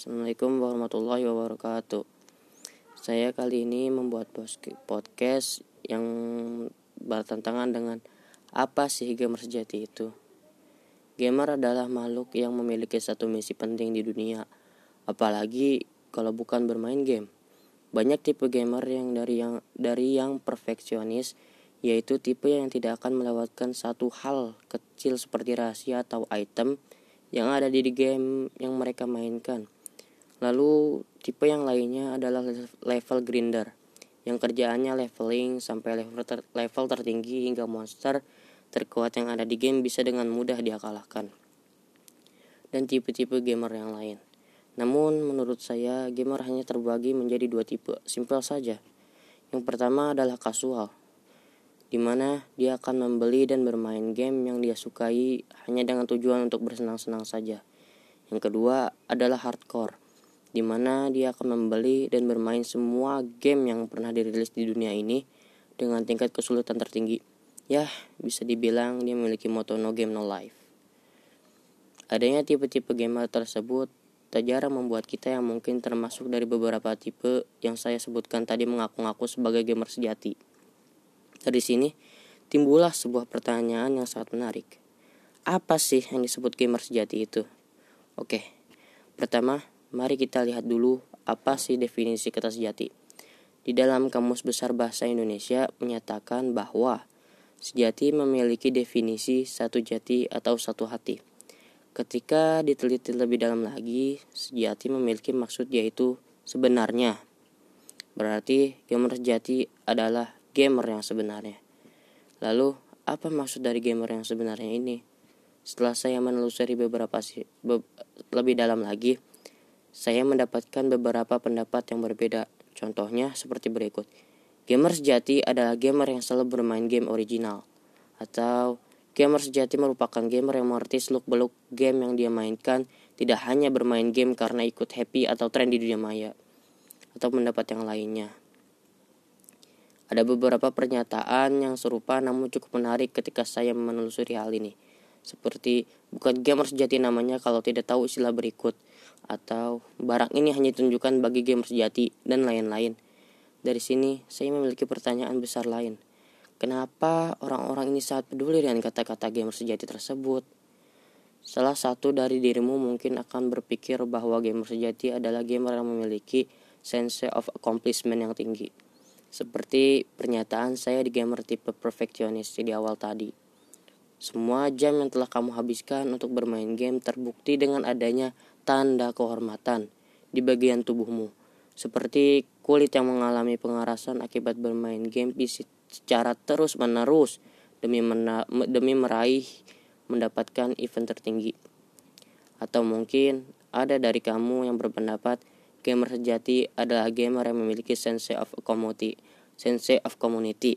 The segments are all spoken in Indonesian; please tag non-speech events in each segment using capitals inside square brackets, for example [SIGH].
Assalamualaikum warahmatullahi wabarakatuh. Saya kali ini membuat podcast yang bertentangan dengan apa sih gamer sejati itu. Gamer adalah makhluk yang memiliki satu misi penting di dunia, apalagi kalau bukan bermain game. Banyak tipe gamer yang dari yang dari yang perfeksionis, yaitu tipe yang tidak akan melewatkan satu hal kecil seperti rahasia atau item yang ada di game yang mereka mainkan. Lalu tipe yang lainnya adalah level grinder yang kerjaannya leveling sampai level ter level tertinggi hingga monster terkuat yang ada di game bisa dengan mudah dia kalahkan. Dan tipe-tipe gamer yang lain. Namun menurut saya gamer hanya terbagi menjadi dua tipe, simpel saja. Yang pertama adalah kasual, di mana dia akan membeli dan bermain game yang dia sukai hanya dengan tujuan untuk bersenang-senang saja. Yang kedua adalah hardcore, di mana dia akan membeli dan bermain semua game yang pernah dirilis di dunia ini dengan tingkat kesulitan tertinggi. Ya, bisa dibilang dia memiliki moto no game no life. Adanya tipe-tipe gamer tersebut tak jarang membuat kita yang mungkin termasuk dari beberapa tipe yang saya sebutkan tadi mengaku-ngaku sebagai gamer sejati. Dari sini timbullah sebuah pertanyaan yang sangat menarik. Apa sih yang disebut gamer sejati itu? Oke, pertama mari kita lihat dulu apa sih definisi kata sejati. Di dalam Kamus Besar Bahasa Indonesia menyatakan bahwa sejati memiliki definisi satu jati atau satu hati. Ketika diteliti lebih dalam lagi, sejati memiliki maksud yaitu sebenarnya. Berarti gamer sejati adalah gamer yang sebenarnya. Lalu, apa maksud dari gamer yang sebenarnya ini? Setelah saya menelusuri beberapa be, lebih dalam lagi, saya mendapatkan beberapa pendapat yang berbeda. Contohnya seperti berikut. Gamer sejati adalah gamer yang selalu bermain game original. Atau gamer sejati merupakan gamer yang mengerti seluk-beluk game yang dia mainkan, tidak hanya bermain game karena ikut happy atau tren di dunia maya. Atau pendapat yang lainnya. Ada beberapa pernyataan yang serupa namun cukup menarik ketika saya menelusuri hal ini. Seperti bukan gamer sejati namanya kalau tidak tahu istilah berikut atau barang ini hanya ditunjukkan bagi gamer sejati dan lain-lain. Dari sini saya memiliki pertanyaan besar lain. Kenapa orang-orang ini sangat peduli dengan kata-kata gamer sejati tersebut? Salah satu dari dirimu mungkin akan berpikir bahwa gamer sejati adalah gamer yang memiliki sense of accomplishment yang tinggi seperti pernyataan saya di gamer tipe perfeksionis di awal tadi. Semua jam yang telah kamu habiskan untuk bermain game terbukti dengan adanya tanda kehormatan di bagian tubuhmu, seperti kulit yang mengalami pengarasan akibat bermain game PC secara terus-menerus demi demi meraih mendapatkan event tertinggi. Atau mungkin ada dari kamu yang berpendapat Gamer sejati adalah gamer yang memiliki sense of community. Sense of community.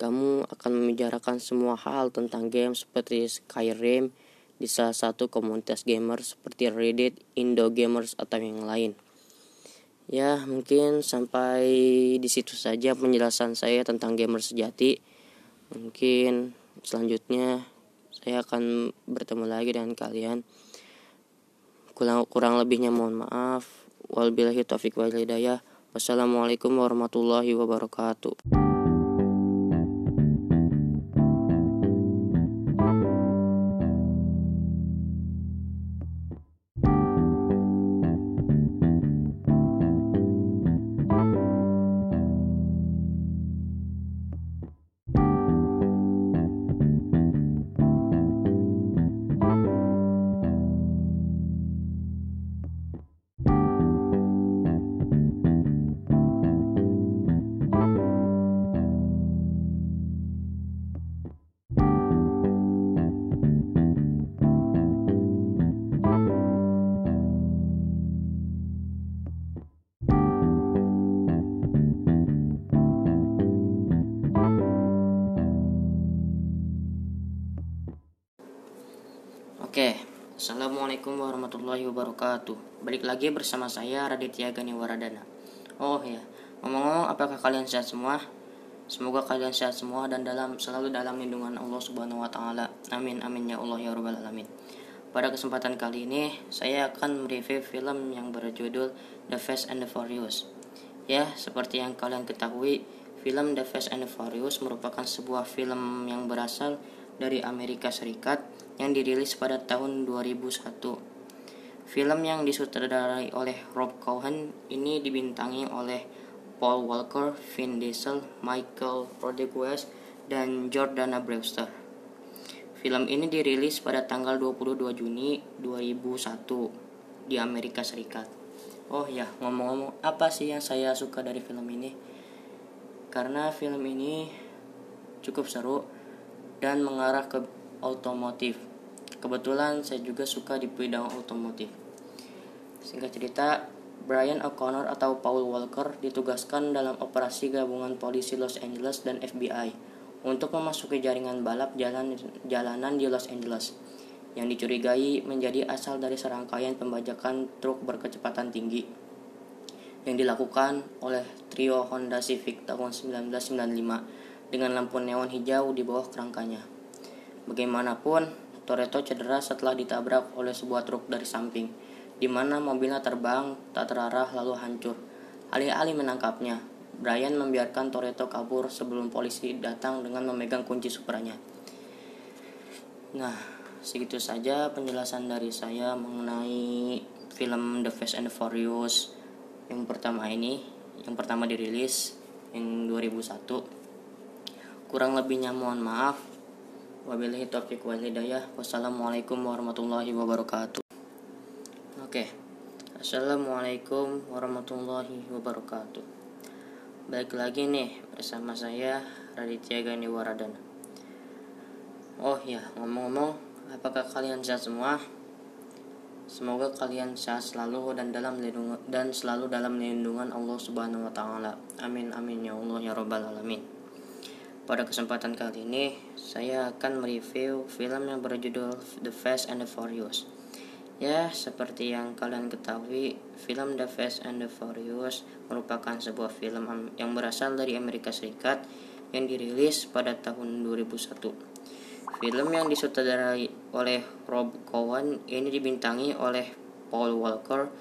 Kamu akan membicarakan semua hal tentang game seperti Skyrim di salah satu komunitas gamer seperti Reddit, Indo Gamers atau yang lain. Ya, mungkin sampai di situ saja penjelasan saya tentang gamer sejati. Mungkin selanjutnya saya akan bertemu lagi dengan kalian kurang, kurang lebihnya mohon maaf wabillahi taufik wal hidayah wassalamualaikum warahmatullahi wabarakatuh Assalamualaikum warahmatullahi wabarakatuh Balik lagi bersama saya Raditya Ganiwaradana Oh ya, ngomong-ngomong apakah kalian sehat semua? Semoga kalian sehat semua dan dalam selalu dalam lindungan Allah Subhanahu wa taala. Amin amin ya Allah ya rabbal alamin. Pada kesempatan kali ini, saya akan mereview film yang berjudul The Fast and the Furious. Ya, seperti yang kalian ketahui, film The Fast and the Furious merupakan sebuah film yang berasal dari Amerika Serikat yang dirilis pada tahun 2001. Film yang disutradarai oleh Rob Cohen ini dibintangi oleh Paul Walker, Vin Diesel, Michael Rodriguez, dan Jordana Brewster. Film ini dirilis pada tanggal 22 Juni 2001 di Amerika Serikat. Oh ya, ngomong-ngomong, apa sih yang saya suka dari film ini? Karena film ini cukup seru dan mengarah ke otomotif. Kebetulan saya juga suka di bidang otomotif. Singkat cerita, Brian O'Connor atau Paul Walker ditugaskan dalam operasi gabungan polisi Los Angeles dan FBI untuk memasuki jaringan balap jalan jalanan di Los Angeles yang dicurigai menjadi asal dari serangkaian pembajakan truk berkecepatan tinggi yang dilakukan oleh trio Honda Civic tahun 1995 dengan lampu neon hijau di bawah kerangkanya. Bagaimanapun, Toretto cedera setelah ditabrak oleh sebuah truk dari samping, di mana mobilnya terbang tak terarah lalu hancur. Alih-alih menangkapnya, Brian membiarkan Toretto kabur sebelum polisi datang dengan memegang kunci Supranya. Nah, segitu saja penjelasan dari saya mengenai film The Fast and the Furious yang pertama ini, yang pertama dirilis yang 2001. Kurang lebihnya mohon maaf. Wabillahi taufiq wal hidayah. Wassalamualaikum warahmatullahi wabarakatuh. Oke. Assalamualaikum warahmatullahi wabarakatuh. Baik lagi nih bersama saya Raditya Gani Waradana. Oh ya, ngomong-ngomong, apakah kalian sehat semua? Semoga kalian sehat selalu dan dalam lindungan dan selalu dalam lindungan Allah Subhanahu wa taala. Amin amin ya Allah ya rabbal alamin. Pada kesempatan kali ini, saya akan mereview film yang berjudul The Fast and the Furious. Ya, seperti yang kalian ketahui, film The Fast and the Furious merupakan sebuah film yang berasal dari Amerika Serikat yang dirilis pada tahun 2001. Film yang disutradarai oleh Rob Cohen ini dibintangi oleh Paul Walker,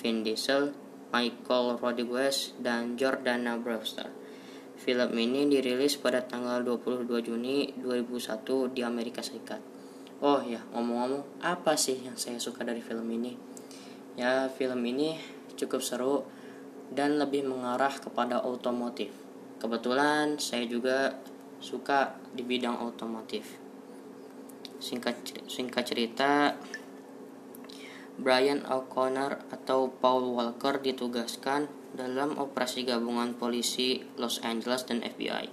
Vin Diesel, Michael Rodriguez, dan Jordana Brewster. Film ini dirilis pada tanggal 22 Juni 2001 di Amerika Serikat. Oh ya, ngomong-ngomong, apa sih yang saya suka dari film ini? Ya, film ini cukup seru dan lebih mengarah kepada otomotif. Kebetulan saya juga suka di bidang otomotif. Singkat singkat cerita, Brian O'Connor atau Paul Walker ditugaskan dalam operasi gabungan polisi Los Angeles dan FBI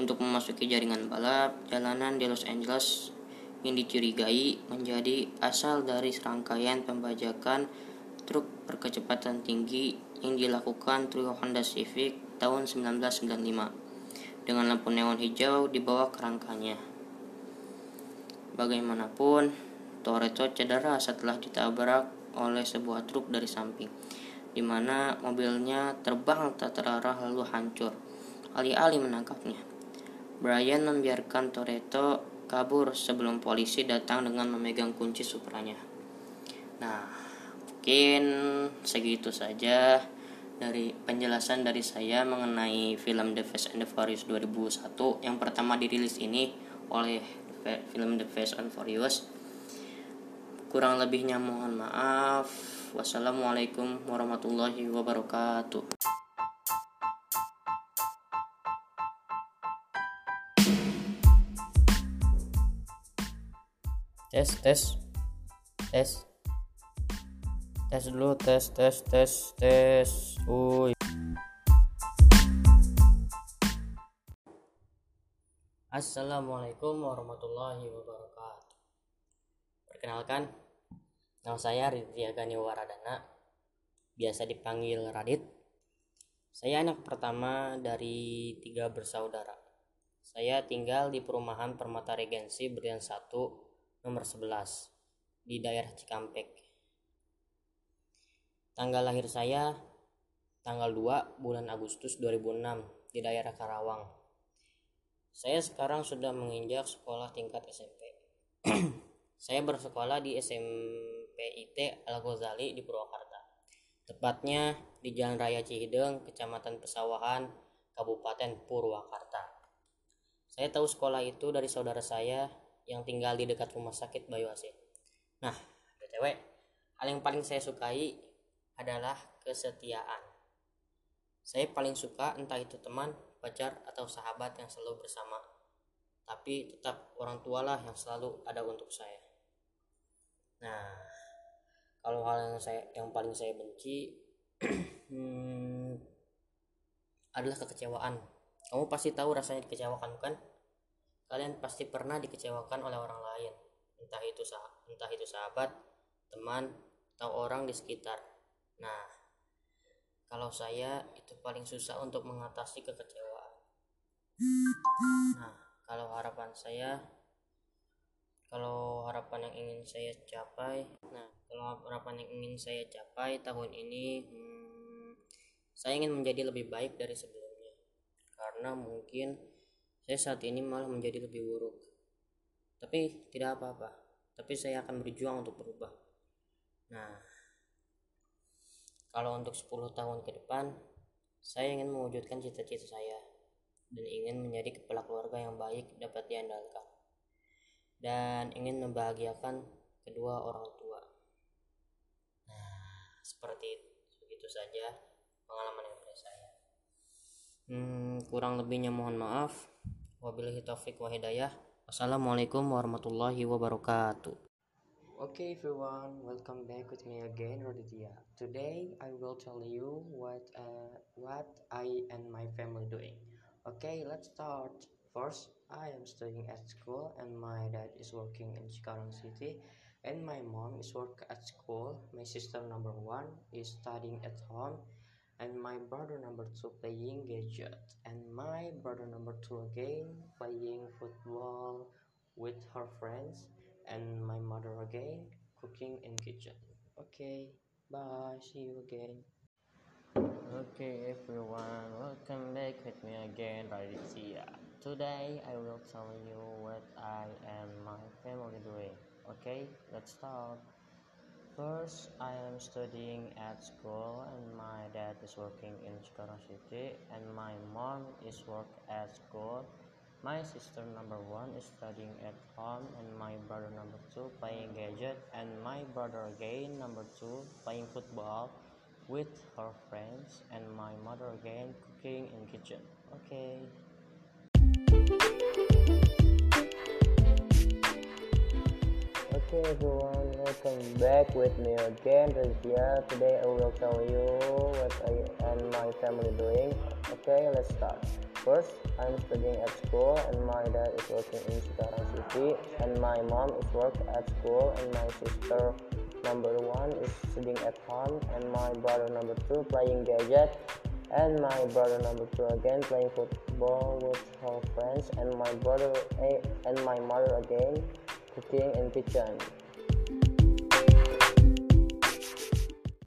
untuk memasuki jaringan balap jalanan di Los Angeles yang dicurigai menjadi asal dari serangkaian pembajakan truk berkecepatan tinggi yang dilakukan trio Honda Civic tahun 1995 dengan lampu neon hijau di bawah kerangkanya. Bagaimanapun, Toretto cedera setelah ditabrak oleh sebuah truk dari samping, di mana mobilnya terbang tak terarah lalu hancur. Alih-alih menangkapnya, Brian membiarkan Toretto kabur sebelum polisi datang dengan memegang kunci Supranya. Nah, mungkin segitu saja dari penjelasan dari saya mengenai film The Fast and the Furious 2001 yang pertama dirilis ini oleh film The Fast and Furious. Kurang lebihnya mohon maaf. Wassalamualaikum warahmatullahi wabarakatuh. tes tes. Tes. Tes dulu tes tes tes tes. Uy Assalamualaikum warahmatullahi wabarakatuh. Perkenalkan Nama saya Ridya Gani Waradana Biasa dipanggil Radit Saya anak pertama dari tiga bersaudara Saya tinggal di perumahan Permata Regensi Berlian 1 nomor 11 di daerah Cikampek. Tanggal lahir saya tanggal 2 bulan Agustus 2006 di daerah Karawang. Saya sekarang sudah menginjak sekolah tingkat SMP. [CLEARS THROAT] Saya bersekolah di SMP IT Al Ghazali di Purwakarta. Tepatnya di Jalan Raya Cihideng, Kecamatan Pesawahan, Kabupaten Purwakarta. Saya tahu sekolah itu dari saudara saya yang tinggal di dekat rumah sakit Bayu Asih. Nah, BTW, hal yang paling saya sukai adalah kesetiaan. Saya paling suka entah itu teman, pacar, atau sahabat yang selalu bersama. Tapi tetap orang tua lah yang selalu ada untuk saya. Nah, kalau hal yang saya yang paling saya benci [CLEARS THROAT] hmm, adalah kekecewaan. Kamu pasti tahu rasanya dikecewakan kan? Kalian pasti pernah dikecewakan oleh orang lain, entah itu sah entah itu sahabat, teman, atau orang di sekitar. Nah, kalau saya itu paling susah untuk mengatasi kekecewaan. Nah, kalau harapan saya kalau harapan yang ingin saya capai nah kalau harapan yang ingin saya capai tahun ini hmm, saya ingin menjadi lebih baik dari sebelumnya. Karena mungkin saya saat ini malah menjadi lebih buruk. Tapi tidak apa-apa. Tapi saya akan berjuang untuk berubah. Nah kalau untuk 10 tahun ke depan, saya ingin mewujudkan cita-cita saya dan ingin menjadi kepala keluarga yang baik dapat diandalkan dan ingin membahagiakan kedua orang tua. Nah, seperti itu. Begitu saja pengalaman yang dari saya. Hmm, kurang lebihnya mohon maaf. Wabillahi taufik wa hidayah. Wassalamualaikum warahmatullahi wabarakatuh. Okay everyone, welcome back with me again, Roditya. Today I will tell you what uh, what I and my family doing. Okay, let's start. First, I am studying at school and my dad is working in Cikarang City. And my mom is work at school. My sister number one is studying at home. And my brother number two playing gadget. And my brother number two again playing football with her friends. And my mother again cooking in kitchen. Okay bye see you again. Okay everyone welcome back with me again Raditya today I will tell you what I and my family doing okay let's start First, I am studying at school and my dad is working in Cikarang City and my mom is work at school my sister number one is studying at home and my brother number two playing gadget and my brother again number two playing football with her friends and my mother again cooking in kitchen. Okay. Okay everyone, welcome back with me again Razia. Today I will tell you what I and my family doing. Okay, let's start. First, I'm studying at school and my dad is working in Cikarang City and my mom is work at school and my sister number one is sitting at home and my brother number two playing gadget and my brother number two again playing football with her friends and my brother eh, and my mother again cooking in kitchen